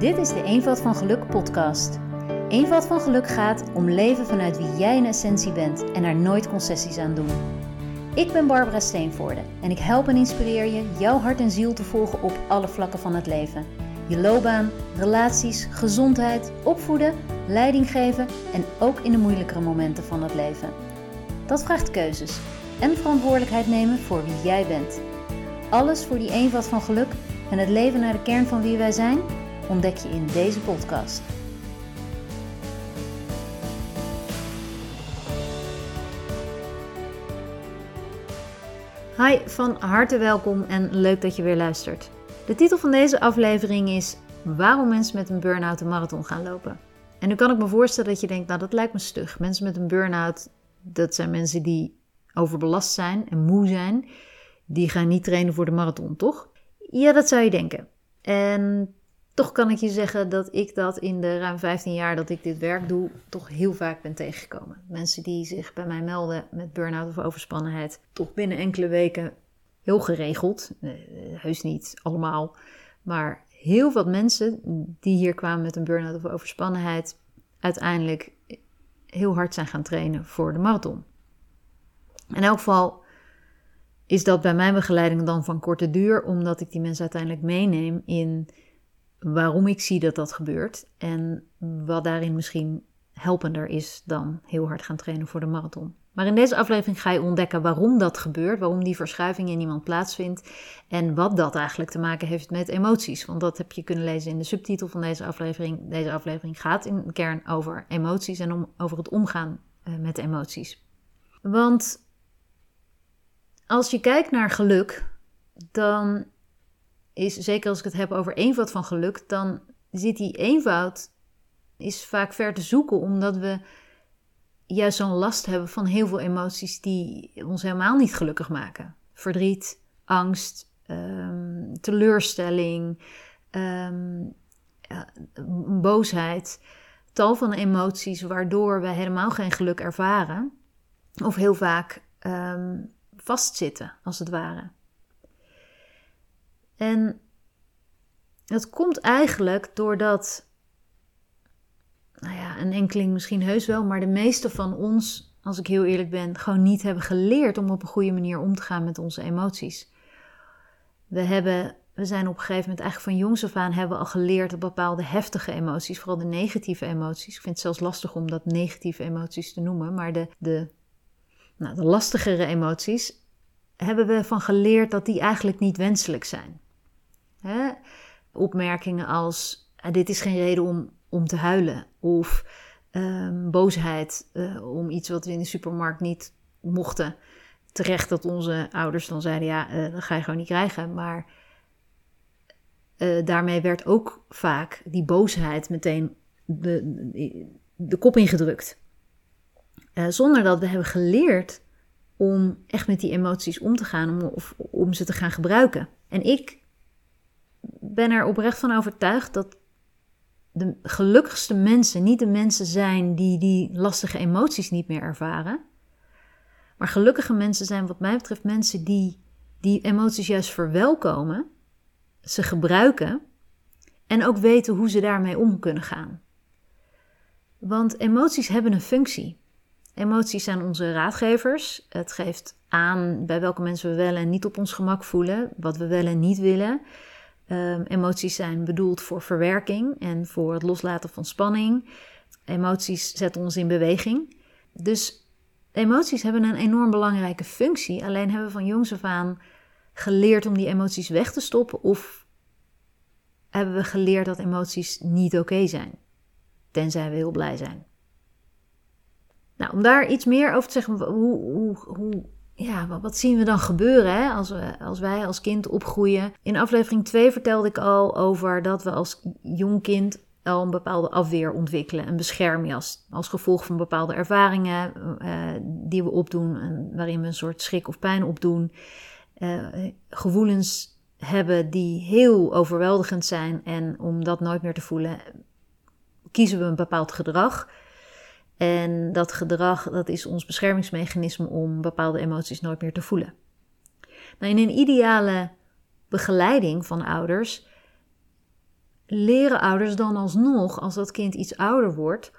Dit is de Eenvoud van Geluk podcast. Eenvoud van Geluk gaat om leven vanuit wie jij in essentie bent en er nooit concessies aan doen. Ik ben Barbara Steenvoorde en ik help en inspireer je jouw hart en ziel te volgen op alle vlakken van het leven. Je loopbaan, relaties, gezondheid, opvoeden, leiding geven en ook in de moeilijkere momenten van het leven. Dat vraagt keuzes en verantwoordelijkheid nemen voor wie jij bent. Alles voor die eenvoud van geluk en het leven naar de kern van wie wij zijn ontdek je in deze podcast. Hi, van harte welkom en leuk dat je weer luistert. De titel van deze aflevering is Waarom mensen met een burn-out een marathon gaan lopen. En nu kan ik me voorstellen dat je denkt, nou dat lijkt me stug. Mensen met een burn-out, dat zijn mensen die overbelast zijn en moe zijn. Die gaan niet trainen voor de marathon, toch? Ja, dat zou je denken. En toch kan ik je zeggen dat ik dat in de ruim 15 jaar dat ik dit werk doe, toch heel vaak ben tegengekomen. Mensen die zich bij mij melden met burn-out of overspannenheid, toch binnen enkele weken heel geregeld. Heus niet allemaal, maar heel wat mensen die hier kwamen met een burn-out of overspannenheid, uiteindelijk heel hard zijn gaan trainen voor de marathon. In elk geval is dat bij mijn begeleiding dan van korte duur, omdat ik die mensen uiteindelijk meeneem in waarom ik zie dat dat gebeurt en wat daarin misschien helpender is dan heel hard gaan trainen voor de marathon. Maar in deze aflevering ga je ontdekken waarom dat gebeurt, waarom die verschuiving in iemand plaatsvindt en wat dat eigenlijk te maken heeft met emoties. Want dat heb je kunnen lezen in de subtitel van deze aflevering. Deze aflevering gaat in kern over emoties en om, over het omgaan uh, met emoties. Want als je kijkt naar geluk, dan is, zeker als ik het heb over eenvoud van geluk, dan zit die eenvoud is vaak ver te zoeken, omdat we juist zo'n last hebben van heel veel emoties die ons helemaal niet gelukkig maken. Verdriet, angst, um, teleurstelling, um, boosheid. Tal van emoties waardoor we helemaal geen geluk ervaren. Of heel vaak um, vastzitten, als het ware. En dat komt eigenlijk doordat, nou ja, een enkeling misschien heus wel, maar de meeste van ons, als ik heel eerlijk ben, gewoon niet hebben geleerd om op een goede manier om te gaan met onze emoties. We hebben we zijn op een gegeven moment eigenlijk van jongs af aan hebben we al geleerd dat bepaalde heftige emoties, vooral de negatieve emoties. Ik vind het zelfs lastig om dat negatieve emoties te noemen, maar de, de, nou, de lastigere emoties hebben we van geleerd dat die eigenlijk niet wenselijk zijn. Opmerkingen als: ah, dit is geen reden om, om te huilen. Of um, boosheid uh, om iets wat we in de supermarkt niet mochten. Terecht dat onze ouders dan zeiden: ja, uh, dat ga je gewoon niet krijgen. Maar daarmee werd ook vaak die boosheid meteen de, de kop ingedrukt. zonder dat we hebben geleerd om echt met die emoties om te gaan, om, of om ze te gaan gebruiken. En ik ben er oprecht van overtuigd dat de gelukkigste mensen niet de mensen zijn die die lastige emoties niet meer ervaren. Maar gelukkige mensen zijn wat mij betreft mensen die die emoties juist verwelkomen, ze gebruiken en ook weten hoe ze daarmee om kunnen gaan. Want emoties hebben een functie. Emoties zijn onze raadgevers. Het geeft aan bij welke mensen we wel en niet op ons gemak voelen, wat we wel en niet willen. Um, emoties zijn bedoeld voor verwerking en voor het loslaten van spanning. Emoties zetten ons in beweging. Dus emoties hebben een enorm belangrijke functie. Alleen hebben we van jongs af aan geleerd om die emoties weg te stoppen of hebben we geleerd dat emoties niet oké zijn. Tenzij we heel blij zijn. Nou, om daar iets meer over te zeggen, hoe, hoe, hoe ja, wat, zien we dan gebeuren hè, als, we, als wij als kind opgroeien? In aflevering 2 vertelde ik al over dat we als jong kind al een bepaalde afweer ontwikkelen, een beschermjas, als gevolg van bepaalde ervaringen uh, die we opdoen, en waarin we een soort schrik of pijn opdoen. Uh, gevoelens hebben die heel overweldigend zijn en om dat nooit meer te voelen, kiezen we een bepaald gedrag. En dat gedrag, dat is ons beschermingsmechanisme om bepaalde emoties nooit meer te voelen. Nou, in een ideale begeleiding van ouders leren ouders dan alsnog, als dat kind iets ouder wordt,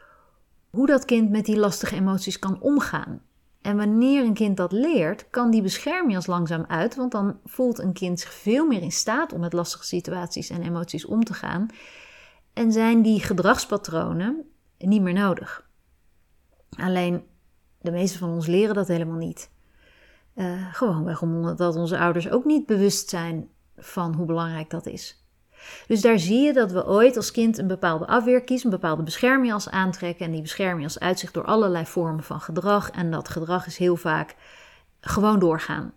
hoe dat kind met die lastige emoties kan omgaan. En wanneer een kind dat leert, kan die bescherming langzaam uit, want dan voelt een kind zich veel meer in staat om met lastige situaties en emoties om te gaan. En zijn die gedragspatronen niet meer nodig. Alleen de meeste van ons leren dat helemaal niet. Uh, gewoonweg omdat onze ouders ook niet bewust zijn van hoe belangrijk dat is. Dus daar zie je dat we ooit als kind een bepaalde afweer kiezen, een bepaalde bescherming aantrekken. En die bescherming als uitzicht door allerlei vormen van gedrag. En dat gedrag is heel vaak gewoon doorgaan.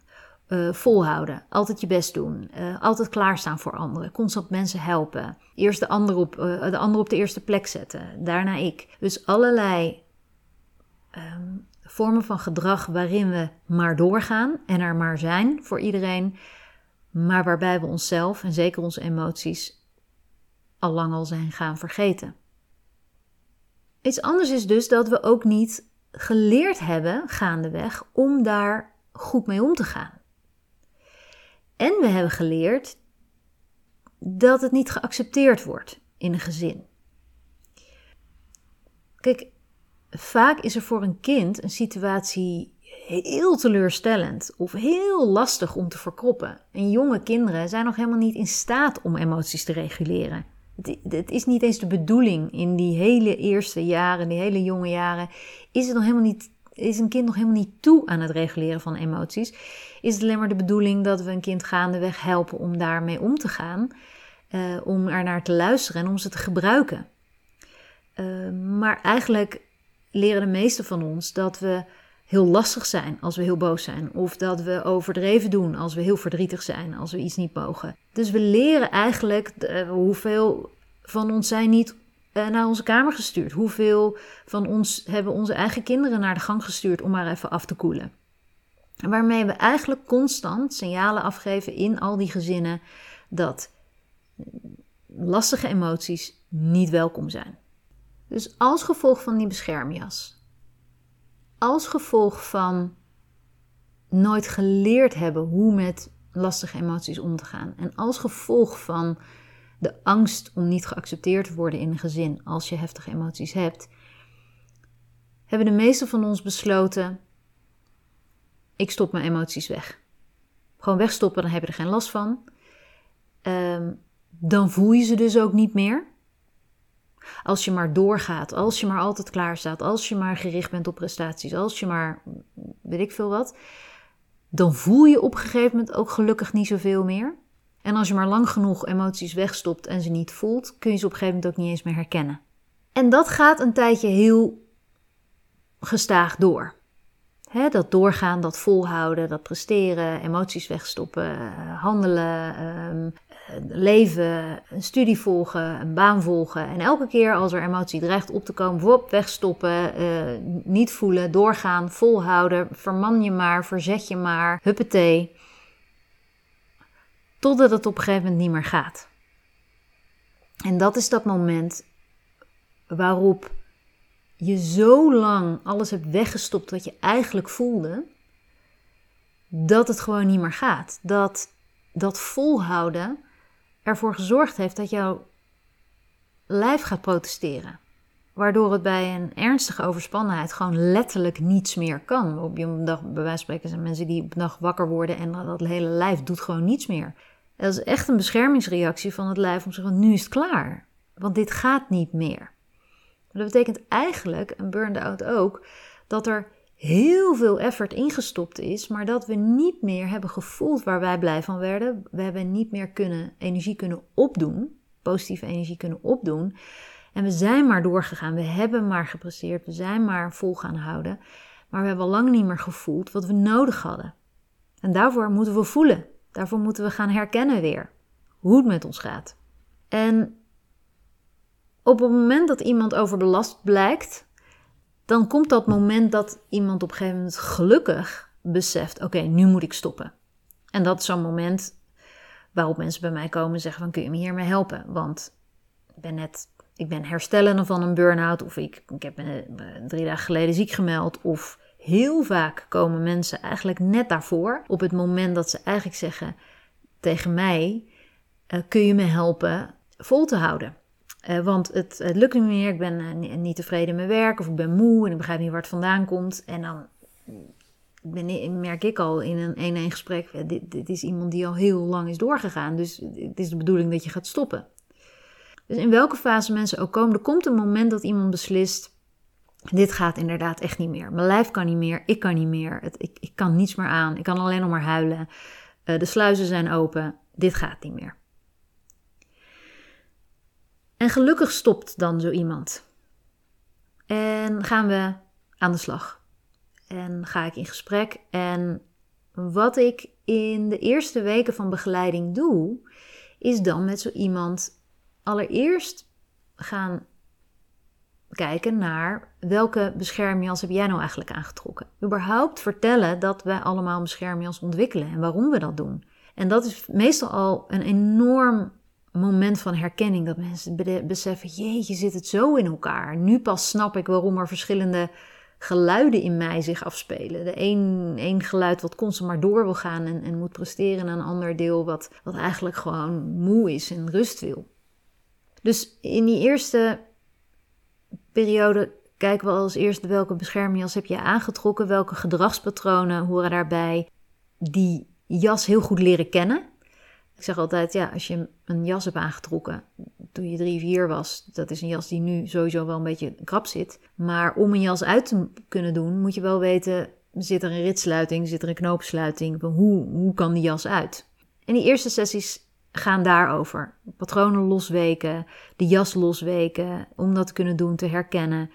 Uh, volhouden, altijd je best doen, uh, altijd klaarstaan voor anderen, constant mensen helpen, eerst de ander, op, de ander op de eerste plek zetten, daarna ik. Dus allerlei um, vormen van gedrag waarin we maar doorgaan en er maar zijn voor iedereen, maar waarbij we onszelf en zeker onze emoties al lang al zijn gaan vergeten. Iets anders is dus dat we ook niet geleerd hebben gaandeweg om daar goed mee om te gaan. En we hebben geleerd dat het niet geaccepteerd wordt in een gezin. Kijk, vaak is er voor een kind een situatie heel teleurstellend of heel lastig om te verkroppen. En jonge kinderen zijn nog helemaal niet in staat om emoties te reguleren. Het, is niet eens de bedoeling in die hele eerste jaren, die hele jonge jaren, is het nog helemaal niet. Is een kind nog helemaal niet toe aan het reguleren van emoties? Is het alleen maar de bedoeling dat we een kind gaandeweg helpen om daarmee om te gaan, uh, om er naar te luisteren en om ze te gebruiken? Uh, maar eigenlijk leren de meesten van ons dat we heel lastig zijn als we heel boos zijn. Of dat we overdreven doen als we heel verdrietig zijn, als we iets niet mogen. Dus we leren eigenlijk uh, hoeveel van ons zijn niet uh, naar onze kamer gestuurd. Hoeveel van ons hebben onze eigen kinderen naar de gang gestuurd om maar even af te koelen. En waarmee we eigenlijk constant signalen afgeven in al die gezinnen dat lastige emoties niet welkom zijn. Dus als gevolg van die beschermjas, als gevolg van nooit geleerd hebben hoe met lastige emoties om te gaan, en als gevolg van de angst om niet geaccepteerd te worden in een gezin als je heftige emoties hebt, hebben de meeste van ons besloten: ik stop mijn emoties weg. Gewoon wegstoppen, dan heb je er geen last van. Ehm, dan voel je ze dus ook niet meer. Als je maar doorgaat, als je maar altijd klaar staat, als je maar gericht bent op prestaties, als je maar weet ik veel wat, dan voel je op een gegeven moment ook gelukkig niet zoveel meer. En als je maar lang genoeg emoties wegstopt en ze niet voelt, kun je ze op een gegeven moment ook niet eens meer herkennen. En dat gaat een tijdje heel gestaag door. dat doorgaan, dat volhouden, dat presteren, emoties wegstoppen, handelen, ehm, leven, een studie volgen, een baan volgen. En elke keer als er emotie dreigt op te komen, wegstoppen, uh, niet voelen, doorgaan, volhouden, verman je maar, verzet je maar, huppatee. Totdat het op een gegeven moment niet meer gaat. En dat is dat moment waarop je zo lang alles hebt weggestopt wat je eigenlijk voelde, dat het gewoon niet meer gaat. Dat dat volhouden ervoor gezorgd heeft dat jouw lijf gaat protesteren. Waardoor het bij een ernstige overspannenheid gewoon letterlijk niets meer kan. Op je dag, bij wijze van spreken zijn mensen die op dag wakker worden en dat hele lijf doet gewoon niets meer. Dat is echt een beschermingsreactie van het lijf om te zeggen, nu is het klaar. Want dit gaat niet meer. Dat betekent eigenlijk, een burn-out ook, dat er heel veel effort ingestopt is, maar dat we niet meer hebben gevoeld waar wij blij van werden. We hebben niet meer kunnen, energie kunnen opdoen, positieve energie kunnen opdoen. En we zijn maar doorgegaan, we hebben maar gepresteerd, we zijn maar vol gaan houden. Maar we hebben al lang niet meer gevoeld wat we nodig hadden. En daarvoor moeten we voelen. Daarvoor moeten we gaan herkennen weer hoe het met ons gaat. En op het moment dat iemand overbelast blijkt, dan komt dat moment dat iemand op een gegeven moment gelukkig beseft: oké, nu moet ik stoppen. En dat is zo'n moment waarop mensen bij mij komen en zeggen: van, kun je me hiermee helpen? Want ik ben net, ik ben herstellende van een burn-out, of ik, ik heb me drie dagen geleden ziek gemeld, of heel vaak komen mensen eigenlijk net daarvoor, op het moment dat ze eigenlijk zeggen tegen mij: uh, kun je me helpen? vol te houden. Uh, want het, lukt niet meer, ik ben uh, niet tevreden met mijn werk of ik ben moe en ik begrijp niet waar het vandaan komt. En dan ben, merk ik al in een 1-1 gesprek, dit, dit, is iemand die al heel lang is doorgegaan. Dus het is de bedoeling dat je gaat stoppen. Dus in welke fase mensen ook komen, er komt een moment dat iemand beslist, dit gaat inderdaad echt niet meer. Mijn lijf kan niet meer, ik kan niet meer, het, ik, ik kan niets meer aan, ik kan alleen nog maar huilen. De sluizen zijn open, dit gaat niet meer. En gelukkig stopt dan zo iemand. En gaan we aan de slag. En ga ik in gesprek. En wat ik in de eerste weken van begeleiding doe, is dan met zo iemand allereerst gaan kijken naar welke beschermjas heb jij nou eigenlijk aangetrokken. Überhaupt vertellen dat wij allemaal een beschermjas ontwikkelen en waarom we dat doen. En dat is meestal al een enorm moment van herkenning. Dat mensen beseffen, jeetje, zit het zo in elkaar. Nu pas snap ik waarom er verschillende geluiden in mij zich afspelen. De een, een geluid wat constant maar door wil gaan en, en moet presteren. En een ander deel wat, wat eigenlijk gewoon moe is en rust wil. Dus in die eerste periode kijken we als eerste welke beschermjas heb je aangetrokken. Welke gedragspatronen horen daarbij. Die jas heel goed leren kennen. Ik zeg altijd, ja, als je een jas hebt aangetrokken toen je drie, vier was, dat is een jas die nu sowieso wel een beetje krap zit. Maar om een jas uit te kunnen doen, moet je wel weten, zit er een ritsluiting, zit er een knoopsluiting, hoe, hoe kan die jas uit? En die eerste sessies gaan daarover. Patronen losweken, de jas losweken, om dat te kunnen doen, te herkennen.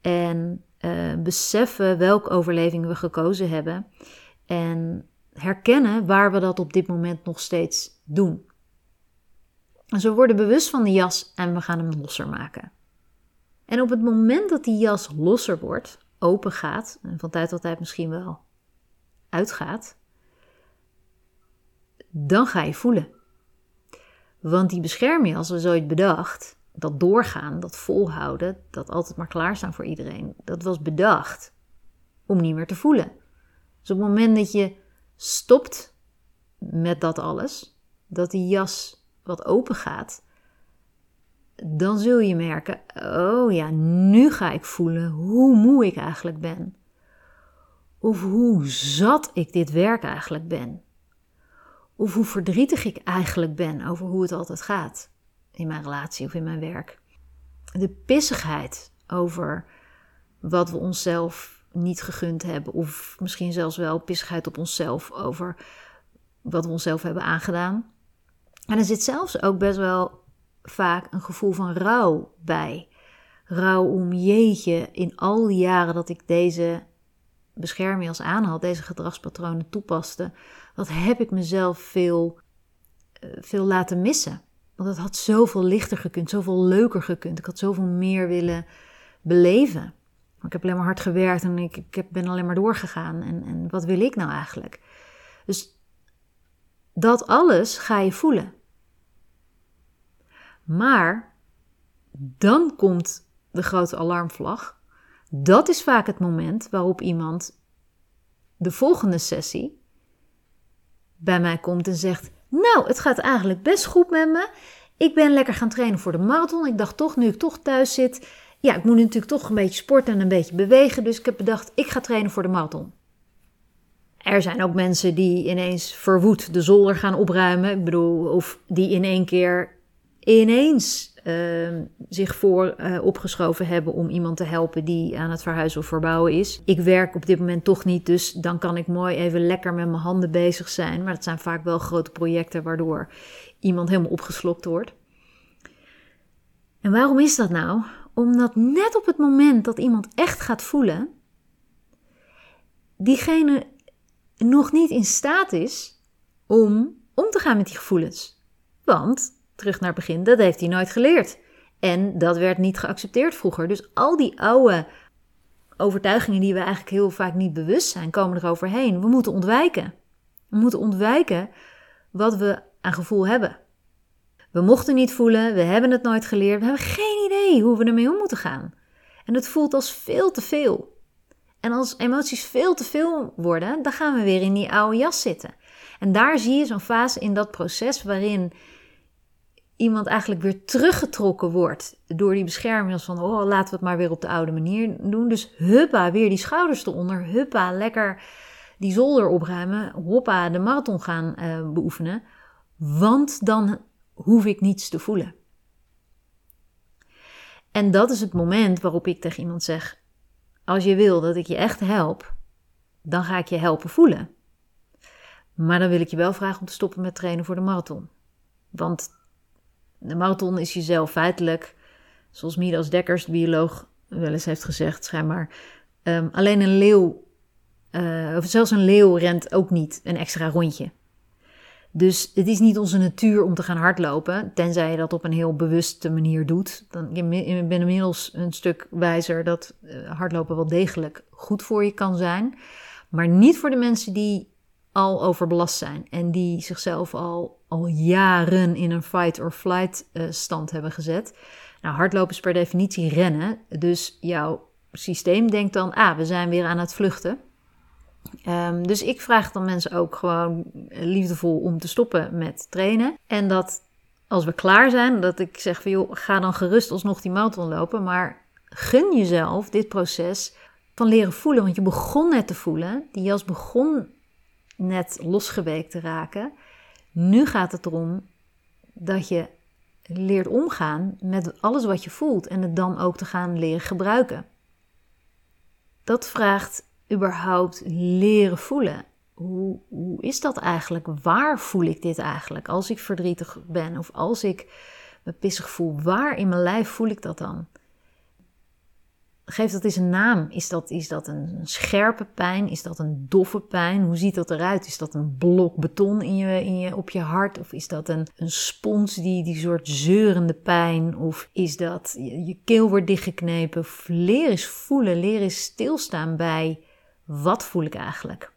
En uh, beseffen welke overleving we gekozen hebben. En herkennen waar we dat op dit moment nog steeds doen. Dus we worden bewust van de jas en we gaan hem losser maken. En op het moment dat die jas losser wordt, open gaat, en van tijd tot tijd misschien wel uitgaat, dan ga je voelen. Want die beschermjas we zoiets bedacht, dat doorgaan, dat volhouden, dat altijd maar klaarstaan voor iedereen, dat was bedacht om niet meer te voelen. Dus op het moment dat je stopt met dat alles, dat die jas wat open gaat, dan zul je merken: oh ja, nu ga ik voelen hoe moe ik eigenlijk ben. Of hoe zat ik dit werk eigenlijk ben. Of hoe verdrietig ik eigenlijk ben over hoe het altijd gaat in mijn relatie of in mijn werk. De pissigheid over wat we onszelf niet gegund hebben. Of misschien zelfs wel pissigheid op onszelf over wat we onszelf hebben aangedaan. En er zit zelfs ook best wel vaak een gevoel van rouw bij. Rouw om jeetje, in al die jaren dat ik deze bescherming aan had, deze gedragspatronen toepaste, wat heb ik mezelf veel, eh, veel laten missen. Want het had zoveel lichter gekund, zoveel leuker gekund. Ik had zoveel meer willen beleven. Ik heb alleen maar hard gewerkt en ik, ik ben alleen maar doorgegaan. En, en wat wil ik nou eigenlijk? Dus dat alles ga je voelen. Maar dan komt de grote alarmvlag. Dat is vaak het moment waarop iemand de volgende sessie bij mij komt en zegt: Nou, het gaat eigenlijk best goed met me. Ik ben lekker gaan trainen voor de marathon. Ik dacht toch, nu ik toch thuis zit, ja, ik moet natuurlijk toch een beetje sporten en een beetje bewegen. Dus ik heb bedacht, ik ga trainen voor de marathon. Er zijn ook mensen die ineens verwoed de zolder gaan opruimen. Ik bedoel, of die in één keer ineens uh, zich voor uh, opgeschoven hebben om iemand te helpen die aan het verhuizen of verbouwen is. Ik werk op dit moment toch niet, dus dan kan ik mooi even lekker met mijn handen bezig zijn. Maar dat zijn vaak wel grote projecten waardoor iemand helemaal opgeslokt wordt. En waarom is dat nou? Omdat net op het moment dat iemand echt gaat voelen, diegene nog niet in staat is om om te gaan met die gevoelens. Want, terug naar het begin, dat heeft hij nooit geleerd. En dat werd niet geaccepteerd vroeger. Dus al die oude overtuigingen die we eigenlijk heel vaak niet bewust zijn, komen er overheen. We moeten ontwijken. We moeten ontwijken wat we aan gevoel hebben. We mochten niet voelen, we hebben het nooit geleerd, we hebben geen idee hoe we ermee om moeten gaan. En het voelt als veel te veel. En als emoties veel te veel worden, dan gaan we weer in die oude jas zitten. En daar zie je zo'n fase in dat proces waarin iemand eigenlijk weer teruggetrokken wordt door die bescherming. van, oh, laten we het maar weer op de oude manier doen. Dus huppa, weer die schouders eronder. Huppa, lekker die zolder opruimen. Hoppa, de marathon gaan uh, beoefenen. Want dan hoef ik niets te voelen. En dat is het moment waarop ik tegen iemand zeg: Als je wil dat ik je echt help, dan ga ik je helpen voelen. Maar dan wil ik je wel vragen om te stoppen met trainen voor de marathon. Want de marathon is jezelf feitelijk, zoals Midas Dekkers, de bioloog, wel eens heeft gezegd, schijnbaar. Um, alleen een leeuw, uh, of zelfs een leeuw rent ook niet een extra rondje. Dus het is niet onze natuur om te gaan hardlopen, tenzij je dat op een heel bewuste manier doet. Dan, ik ben inmiddels een stuk wijzer dat uh, hardlopen wel degelijk goed voor je kan zijn. Maar niet voor de mensen die al overbelast zijn en die zichzelf al, al jaren in een fight or flight uh, stand hebben gezet. Nou, hardlopen is per definitie rennen, dus jouw systeem denkt dan, ah, we zijn weer aan het vluchten. Um, dus ik vraag dan mensen ook gewoon liefdevol om te stoppen met trainen. En dat als we klaar zijn, dat ik zeg van joh, ga dan gerust alsnog die marathon lopen. Maar gun jezelf dit proces van leren voelen. Want je begon net te voelen, die jas begon net losgeweekt te raken. Nu gaat het erom dat je leert omgaan met alles wat je voelt en het dan ook te gaan leren gebruiken. Dat vraagt überhaupt leren voelen. Hoe, hoe is dat eigenlijk? Waar voel ik dit eigenlijk? Als ik verdrietig ben of als ik me pissig voel, waar in mijn lijf voel ik dat dan? Geef dat eens een naam. Is dat, is dat een scherpe pijn? Is dat een doffe pijn? Hoe ziet dat eruit? Is dat een blok beton in je, in je, op je hart? Of is dat een, een spons, die, die soort zeurende pijn? Of is dat je, je keel wordt dichtgeknepen? Leer eens voelen, leer eens stilstaan bij wat voel ik eigenlijk?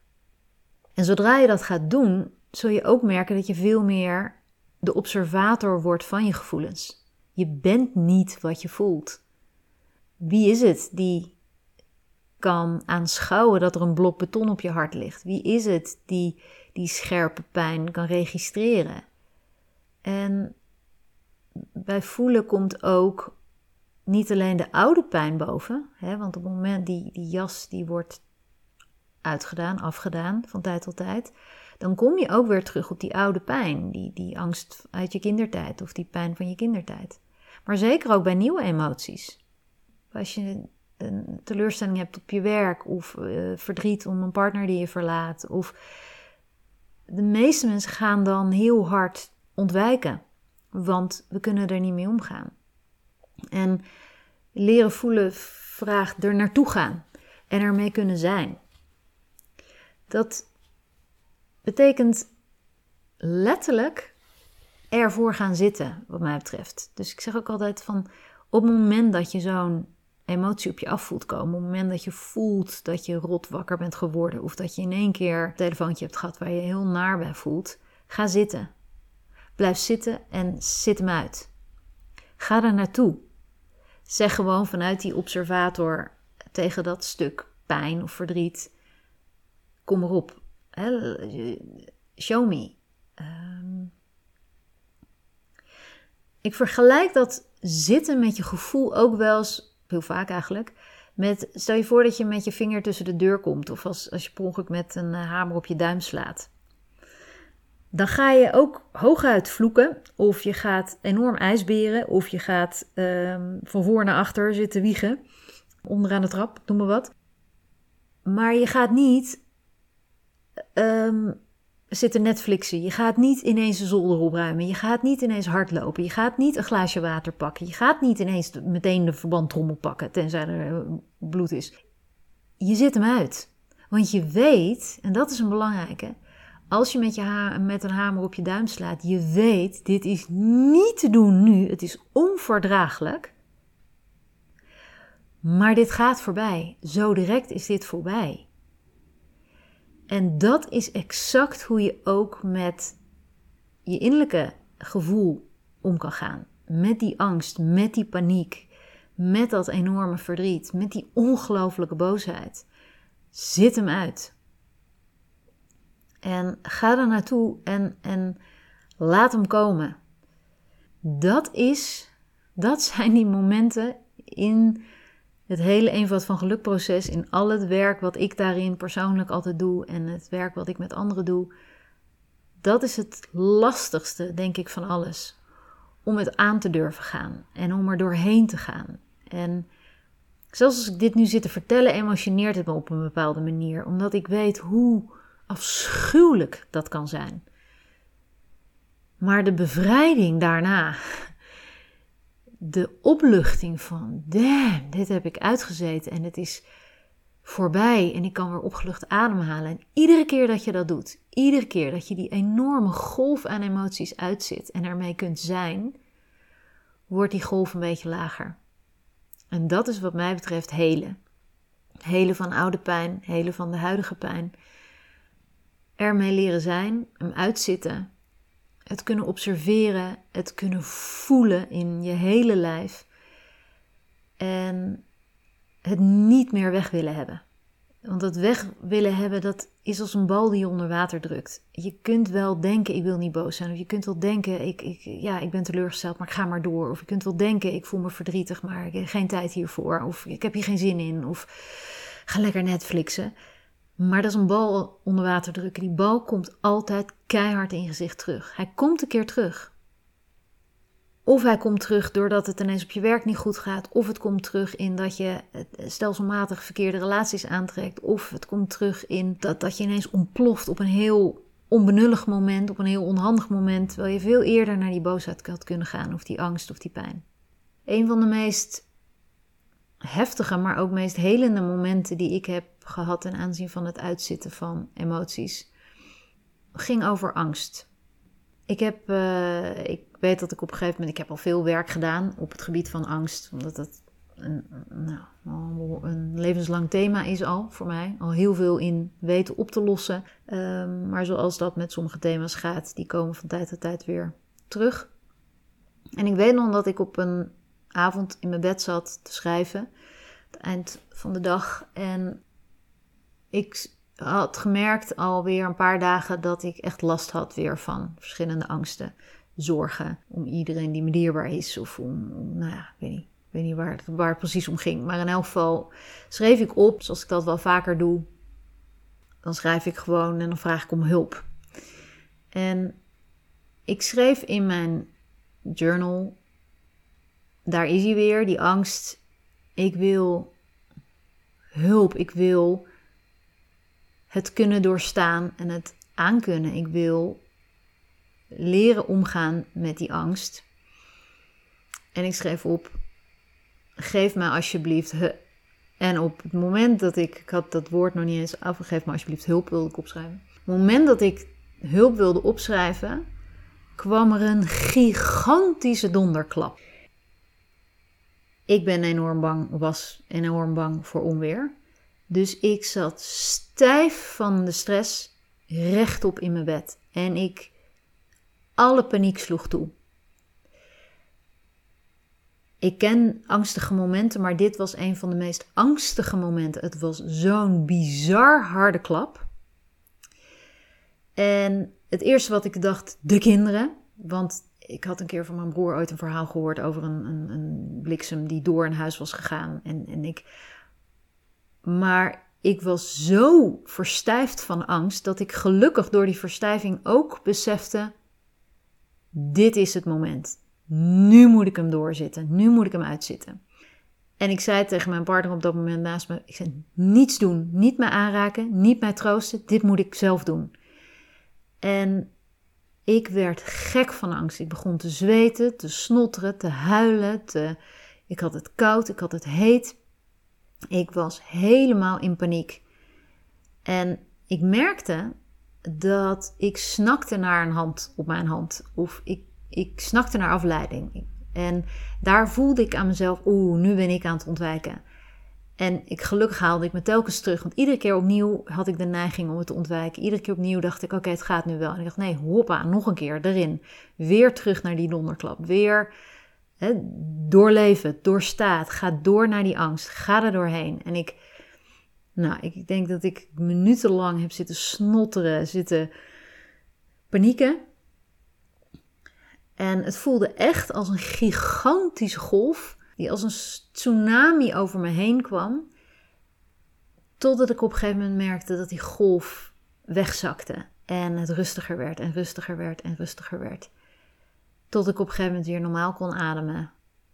En zodra je dat gaat doen, zul je ook merken dat je veel meer de observator wordt van je gevoelens. Je bent niet wat je voelt. Wie is het die kan aanschouwen dat er een blok beton op je hart ligt? Wie is het die die scherpe pijn kan registreren? En bij voelen komt ook niet alleen de oude pijn boven, hè, want op het moment die, die jas die wordt uitgedaan, afgedaan van tijd tot tijd, dan kom je ook weer terug op die oude pijn, die, die angst uit je kindertijd of die pijn van je kindertijd. Maar zeker ook bij nieuwe emoties. Als je een teleurstelling hebt op je werk of uh, verdriet om een partner die je verlaat. Of de meeste mensen gaan dan heel hard ontwijken, want we kunnen er niet mee omgaan. En leren voelen vraagt er naartoe gaan en ermee kunnen zijn. Dat betekent letterlijk ervoor gaan zitten, wat mij betreft. Dus ik zeg ook altijd van op het moment dat je zo'n emotie op je af voelt komen, op het moment dat je voelt dat je rot wakker bent geworden of dat je in één keer een telefoontje hebt gehad waar je heel naar bij voelt, ga zitten. Blijf zitten en zit hem uit. Ga er naartoe. Zeg gewoon vanuit die observator tegen dat stuk pijn of verdriet: kom erop. Show me. Ehm, ik vergelijk dat zitten met je gevoel ook wel eens, heel vaak eigenlijk, met stel je voor dat je met je vinger tussen de deur komt of als, als je per ongeluk met een eh, hamer op je duim slaat. Dan ga je ook hooguit vloeken, of je gaat enorm ijsberen, of je gaat um, van voor naar achter zitten wiegen, onderaan de trap, noem maar wat. Maar je gaat niet um, zitten Netflixen. Je gaat niet ineens de zolder opruimen. Je gaat niet ineens hardlopen. Je gaat niet een glaasje water pakken. Je gaat niet ineens meteen de verbandtrommel pakken, tenzij er eh, bloed is. Je zit hem uit. Want je weet, en dat is een belangrijke, als je met, je met een hamer op je duim slaat, je weet, dit is niet te doen nu. Het is onverdraaglijk. Maar dit gaat voorbij. Zo direct is dit voorbij. En dat is exact hoe je ook met je innerlijke gevoel om kan gaan. Met die angst, met die paniek, met dat enorme verdriet, met die ongelooflijke boosheid. Zit hem uit. En ga er naartoe en, en laat hem komen. dat is, dat zijn die momenten in het hele eenvoud van gelukproces, in al het werk wat ik daarin persoonlijk altijd doe en het werk wat ik met anderen doe. Dat is het lastigste, denk ik, van alles. Om het aan te durven gaan en om er doorheen te gaan. En zelfs als ik dit nu zit te vertellen, emotioneert het me op een bepaalde manier, omdat ik weet hoe afschuwelijk dat kan zijn. Maar de bevrijding daarna, de opluchting van, damn, dit heb ik uitgezeten en het is voorbij en ik kan weer opgelucht ademhalen. En iedere keer dat je dat doet, iedere keer dat je die enorme golf aan emoties uitzit en ermee kunt zijn, wordt die golf een beetje lager. En dat is wat mij betreft helen. Helen van oude pijn, helen van de huidige pijn. Ermee leren zijn, hem uitzitten het kunnen observeren, het kunnen voelen in je hele lijf. En het niet meer weg willen hebben. Want het weg willen hebben, dat is als een bal die je onder water drukt. Je kunt wel denken, ik wil niet boos zijn. Of je kunt wel denken, ik, ik, ja, ik ben teleurgesteld, maar ik ga maar door. Of je kunt wel denken, ik voel me verdrietig, maar ik heb geen tijd hiervoor. Of ik heb hier geen zin in. Of ga lekker Netflixen. Maar dat is een bal onder water drukken. Die bal komt altijd keihard in je gezicht terug. Hij komt een keer terug. Of hij komt terug doordat het ineens op je werk niet goed gaat. Of het komt terug in dat je stelselmatig verkeerde relaties aantrekt. Of het komt terug in dat, dat je ineens ontploft op een heel onbenullig moment, op een heel onhandig moment. Terwijl je veel eerder naar die boosheid had kunnen gaan, of die angst of die pijn. Een van de meest heftige, maar ook meest helende momenten die ik heb gehad ten aanzien van het uitzitten van emoties, ging over angst. Ik heb, uh, ik weet dat ik op een gegeven moment, ik heb al veel werk gedaan op het gebied van angst, omdat het een, nou, een levenslang thema is al voor mij. Al heel veel in weten op te lossen. Um, maar zoals dat met sommige thema's gaat, die komen van tijd tot tijd weer terug. En ik weet nog dat ik op een avond in mijn bed zat te schrijven. Het eind van de dag. En ik had gemerkt alweer een paar dagen dat ik echt last had weer van verschillende angsten. Zorgen om iedereen die me dierbaar is. Of om, nou ja, ik weet niet, ik weet niet waar, het, waar het precies om ging. Maar in elk geval schreef ik op, zoals ik dat wel vaker doe. Dan schrijf ik gewoon en dan vraag ik om hulp. En ik schreef in mijn journal, daar is hij weer, die angst. Ik wil hulp, ik wil het kunnen doorstaan en het aankunnen. Ik wil leren omgaan met die angst. En ik schreef op: geef mij alsjeblieft. En op het moment dat ik, ik had dat woord nog niet eens afgegeven, maar alsjeblieft hulp wilde ik opschrijven. Op het moment dat ik hulp wilde opschrijven, kwam er een gigantische donderklap. Ik ben enorm bang, was enorm bang voor onweer. Dus ik zat stijf van de stress rechtop in mijn bed. En ik, alle paniek sloeg toe. Ik ken angstige momenten, maar dit was een van de meest angstige momenten. Het was zo'n bizar harde klap. En het eerste wat ik dacht, de kinderen. Want ik had een keer van mijn broer ooit een verhaal gehoord over een, een, een bliksem die door een huis was gegaan. En, en ik maar ik was zo verstijfd van angst dat ik gelukkig door die verstijving ook besefte: dit is het moment. Nu moet ik hem doorzitten. Nu moet ik hem uitzitten. En ik zei tegen mijn partner op dat moment naast me: ik zei, niets doen, niet mij aanraken, niet mij troosten. Dit moet ik zelf doen. En ik werd gek van angst. Ik begon te zweten, te snotteren, te huilen. Te... Ik had het koud, ik had het heet. Ik was helemaal in paniek. En ik merkte dat ik snakte naar een hand op mijn hand. Of ik, ik snakte naar afleiding. En daar voelde ik aan mezelf, oeh, nu ben ik aan het ontwijken. En ik, gelukkig haalde ik me telkens terug. Want iedere keer opnieuw had ik de neiging om het te ontwijken. Iedere keer opnieuw dacht ik, oké, het gaat nu wel. En ik dacht, nee, hoppa, nog een keer erin. Weer terug naar die donderklap. Weer Het, doorstaat, ga door naar die angst, ga er doorheen. En ik, nou, ik denk dat ik minutenlang heb zitten snotteren, zitten panieken. En het voelde echt als een gigantische golf die als een tsunami over me heen kwam. Totdat ik op een gegeven moment merkte dat die golf wegzakte. En het rustiger werd en rustiger werd en rustiger werd. Tot ik op een gegeven moment weer normaal kon ademen.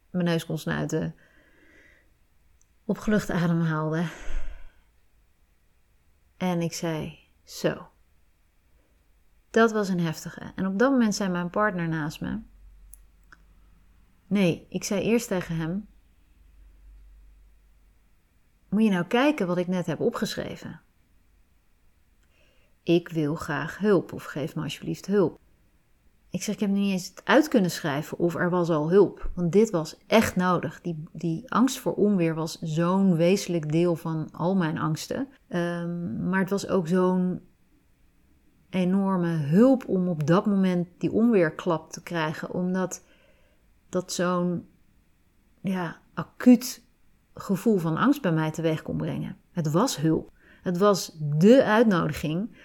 Mijn neus kon snuiten. Opgelucht ademhaalde. En ik zei: Zo. Dat was een heftige. En op dat moment zei mijn partner naast me. Nee, ik zei eerst tegen hem: Moet je nou kijken wat ik net heb opgeschreven? Ik wil graag hulp of geef me alsjeblieft hulp. Ik zeg, ik heb niet eens het uit kunnen schrijven of er was al hulp. Want dit was echt nodig. Die, die angst voor onweer was zo'n wezenlijk deel van al mijn angsten. Ehm, maar het was ook zo'n enorme hulp om op dat moment die onweerklap te krijgen. Omdat dat zo'n ja, acuut gevoel van angst bij mij teweeg kon brengen. Het was hulp. Het was de uitnodiging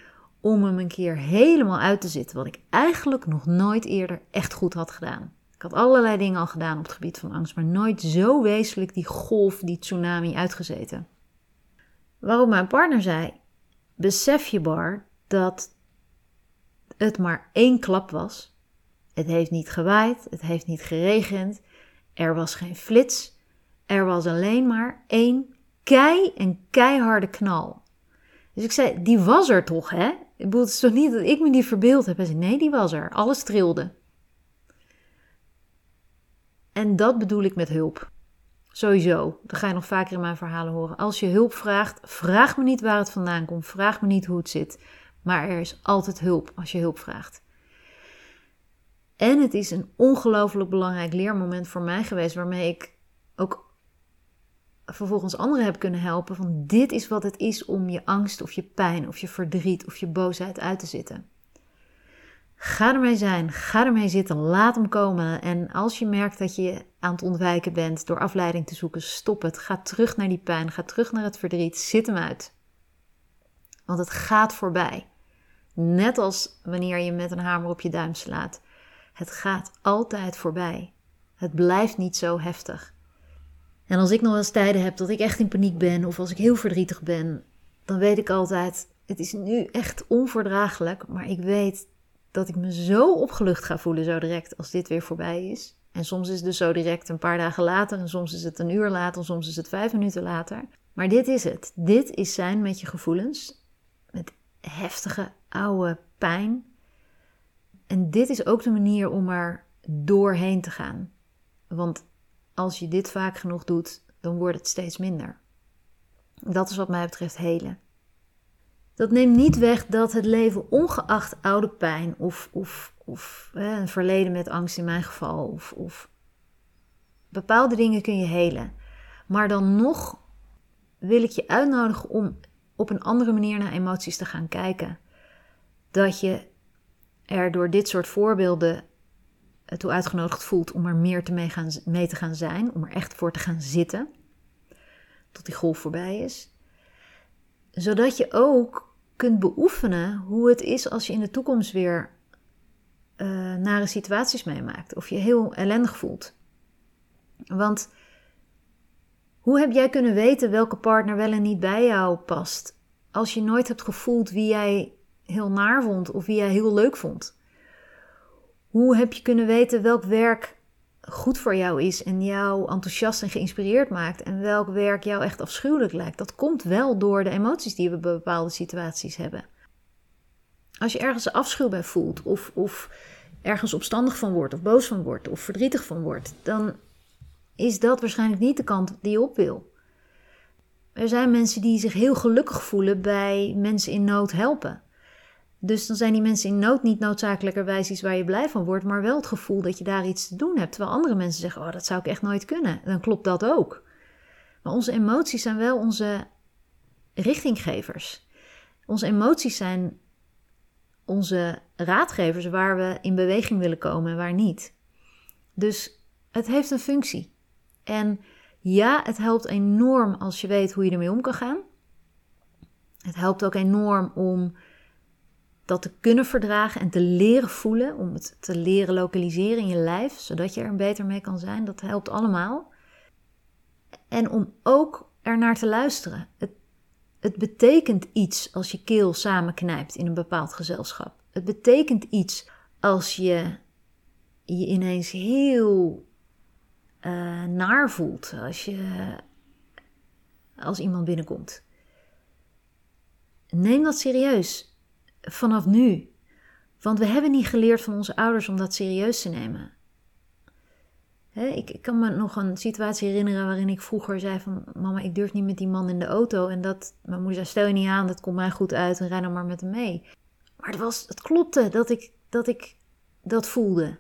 om hem een keer helemaal uit te zitten, wat ik eigenlijk nog nooit eerder echt goed had gedaan. Ik had allerlei dingen al gedaan op het gebied van angst, maar nooit zo wezenlijk die golf, die tsunami uitgezeten. Waarop mijn partner zei: Besef je, Bar, dat het maar één klap was. Het heeft niet gewaaid, het heeft niet geregend, er was geen flits, er was alleen maar één kei en keiharde knal. Dus ik zei: Die was er toch, hè? Ik bedoel, het is toch niet dat ik me die verbeeld heb. Hij zei, nee, die was er. Alles trilde. En dat bedoel ik met hulp. Sowieso. Dat ga je nog vaker in mijn verhalen horen. Als je hulp vraagt, vraag me niet waar het vandaan komt. Vraag me niet hoe het zit. Maar er is altijd hulp als je hulp vraagt. En het is een ongelooflijk belangrijk leermoment voor mij geweest, waarmee ik ook vervolgens anderen heb kunnen helpen van dit is wat het is om je angst of je pijn of je verdriet of je boosheid uit te zitten. Ga ermee zijn, ga ermee zitten, laat hem komen. En als je merkt dat je aan het ontwijken bent door afleiding te zoeken, stop het. Ga terug naar die pijn, ga terug naar het verdriet, zit hem uit. Want het gaat voorbij. Net als wanneer je met een hamer op je duim slaat. Het gaat altijd voorbij. Het blijft niet zo heftig. En als ik nog wel eens tijden heb dat ik echt in paniek ben of als ik heel verdrietig ben, dan weet ik altijd, het is nu echt onverdraaglijk, maar ik weet dat ik me zo opgelucht ga voelen zo direct als dit weer voorbij is. En soms is het dus zo direct een paar dagen later en soms is het een uur later, soms is het vijf minuten later. Maar dit is het. Dit is zijn met je gevoelens, met heftige oude pijn. En dit is ook de manier om er doorheen te gaan. Want als je dit vaak genoeg doet, dan wordt het steeds minder. Dat is wat mij betreft helen. Dat neemt niet weg dat het leven, ongeacht oude pijn of, of, of een verleden met angst in mijn geval, of, of bepaalde dingen kun je helen. Maar dan nog wil ik je uitnodigen om op een andere manier naar emoties te gaan kijken. Dat je er door dit soort voorbeelden toe uitgenodigd voelt om er meer te mee, mee te gaan zijn, om er echt voor te gaan zitten, tot die golf voorbij is. Zodat je ook kunt beoefenen hoe het is als je in de toekomst weer uh, nare situaties meemaakt of je heel ellendig voelt. Want hoe heb jij kunnen weten welke partner wel en niet bij jou past als je nooit hebt gevoeld wie jij heel naar vond of wie jij heel leuk vond? Hoe heb je kunnen weten welk werk goed voor jou is en jou enthousiast en geïnspireerd maakt en welk werk jou echt afschuwelijk lijkt? Dat komt wel door de emoties die we bij bepaalde situaties hebben. Als je ergens afschuw bij voelt of, of ergens opstandig van wordt of boos van wordt of verdrietig van wordt, dan is dat waarschijnlijk niet de kant die je op wil. Er zijn mensen die zich heel gelukkig voelen bij mensen in nood helpen. Dus dan zijn die mensen in nood niet noodzakelijkerwijs iets waar je blij van wordt, maar wel het gevoel dat je daar iets te doen hebt. Terwijl andere mensen zeggen: Oh, dat zou ik echt nooit kunnen. Dan klopt dat ook. Maar onze emoties zijn wel onze richtinggevers. Onze emoties zijn onze raadgevers waar we in beweging willen komen en waar niet. Dus het heeft een functie. En ja, het helpt enorm als je weet hoe je ermee om kan gaan. Het helpt ook enorm om dat te kunnen verdragen en te leren voelen, om het te leren lokaliseren in je lijf, zodat je er beter mee kan zijn, dat helpt allemaal. En om ook er naar te luisteren. Het, het betekent iets als je keel samenknijpt in een bepaald gezelschap. Het betekent iets als je je ineens heel uh, naar voelt als, je, als iemand binnenkomt. Neem dat serieus vanaf nu. Want we hebben niet geleerd van onze ouders om dat serieus te nemen. ik, ik, kan me nog een situatie herinneren waarin ik vroeger zei van... Mama, ik durf niet met die man in de auto. En dat mijn moeder zei, stel je niet aan, dat komt mij goed uit en rij dan maar met hem mee. Maar het, was, het klopte dat ik, dat ik dat voelde.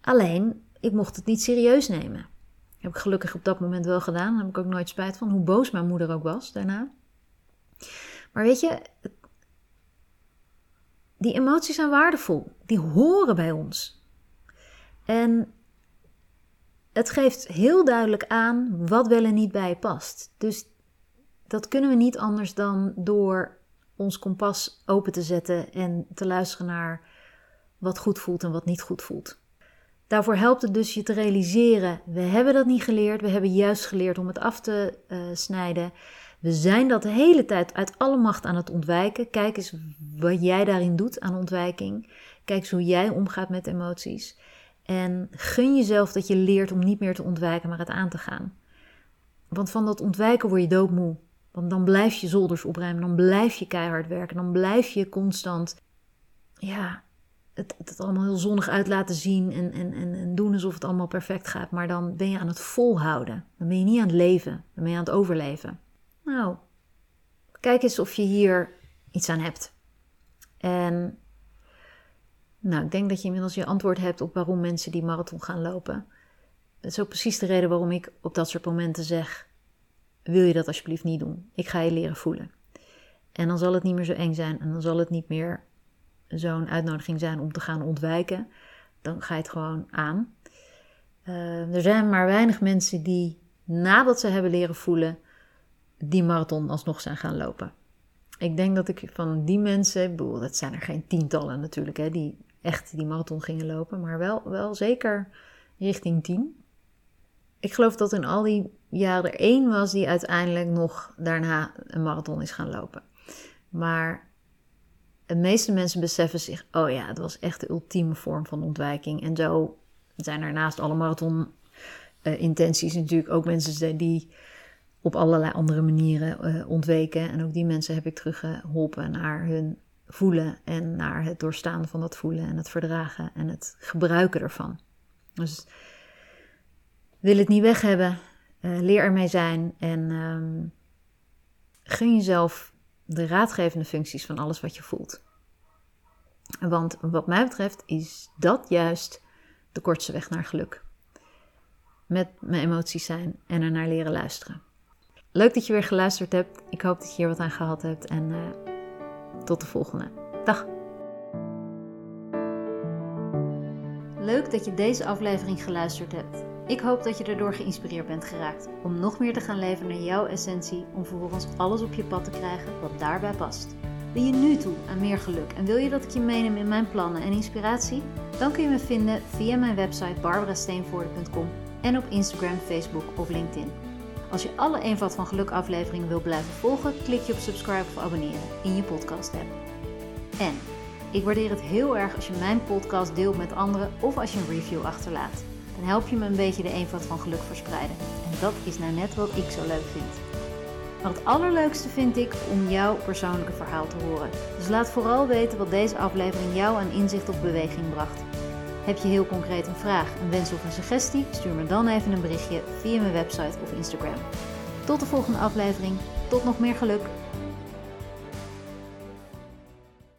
Alleen, ik mocht het niet serieus nemen. Heb ik gelukkig op dat moment wel gedaan. Daar heb ik ook nooit spijt van, hoe boos mijn moeder ook was daarna. Maar weet je, die emoties zijn waardevol. Die horen bij ons. En het geeft heel duidelijk aan wat wel en niet bij je past. Dus dat kunnen we niet anders dan door ons kompas open te zetten en te luisteren naar wat goed voelt en wat niet goed voelt. Daarvoor helpt het dus je te realiseren: we hebben dat niet geleerd, we hebben juist geleerd om het af te uh, snijden. We zijn dat de hele tijd uit alle macht aan het ontwijken. Kijk eens wat jij daarin doet aan ontwijking. Kijk eens hoe jij omgaat met emoties. En gun jezelf dat je leert om niet meer te ontwijken, maar het aan te gaan. Want van dat ontwijken word je doodmoe. Want dan blijf je zolders opruimen, dan blijf je keihard werken, dan blijf je constant ja, het, allemaal heel zonnig uit laten zien en, en, en, en, doen alsof het allemaal perfect gaat. Maar dan ben je aan het volhouden. Dan ben je niet aan het leven, dan ben je aan het overleven. Nou, kijk eens of je hier iets aan hebt. En nou, ik denk dat je inmiddels je antwoord hebt op waarom mensen die marathon gaan lopen. Dat is ook precies de reden waarom ik op dat soort momenten zeg: wil je dat alsjeblieft niet doen? Ik ga je leren voelen. En dan zal het niet meer zo eng zijn en dan zal het niet meer zo'n uitnodiging zijn om te gaan ontwijken. Dan ga je het gewoon aan. Uh, er zijn maar weinig mensen die nadat ze hebben leren voelen, die marathon alsnog zijn gaan lopen. Ik denk dat ik van die mensen, ik bedoel, dat zijn er geen tientallen natuurlijk, hè, die echt die marathon gingen lopen, maar wel, wel zeker richting tien. Ik geloof dat in al die jaren er één was die uiteindelijk nog daarna een marathon is gaan lopen. Maar de meeste mensen beseffen zich, oh ja, het was echt de ultieme vorm van ontwijking. En zo zijn er naast alle marathon-intenties uh, natuurlijk ook mensen die op allerlei andere manieren uh, ontweken. En ook die mensen heb ik teruggeholpen naar hun voelen en naar het doorstaan van dat voelen en het verdragen en het gebruiken ervan. Dus wil het niet weg hebben, uh, leer ermee zijn en um, gun jezelf de raadgevende functies van alles wat je voelt. Want wat mij betreft is dat juist de kortste weg naar geluk. Met mijn emoties zijn en er naar leren luisteren. Leuk dat je weer geluisterd hebt. Ik hoop dat je hier wat aan gehad hebt. En uh, tot de volgende. Dag. Leuk dat je deze aflevering geluisterd hebt. Ik hoop dat je erdoor geïnspireerd bent geraakt om nog meer te gaan leven naar jouw essentie, om vervolgens alles op je pad te krijgen wat daarbij past. Ben je nu toe aan meer geluk en wil je dat ik je meeneem in mijn plannen en inspiratie? Dan kun je me vinden via mijn website barbarasteenvoorde.com en op Instagram, Facebook of LinkedIn. Als je alle Eenvoud van Geluk afleveringen wil blijven volgen, klik je op subscribe of abonneren in je podcast app. En ik waardeer het heel erg als je mijn podcast deelt met anderen of als je een review achterlaat. Dan help je me een beetje de eenvoud van geluk verspreiden. En dat is nou net wat ik zo leuk vind. Maar het allerleukste vind ik om jouw persoonlijke verhaal te horen. Dus laat vooral weten wat deze aflevering jou aan inzicht of beweging bracht. Heb je heel concreet een vraag, een wens of een suggestie? Stuur me dan even een berichtje via mijn website of Instagram. Tot de volgende aflevering. Tot nog meer geluk.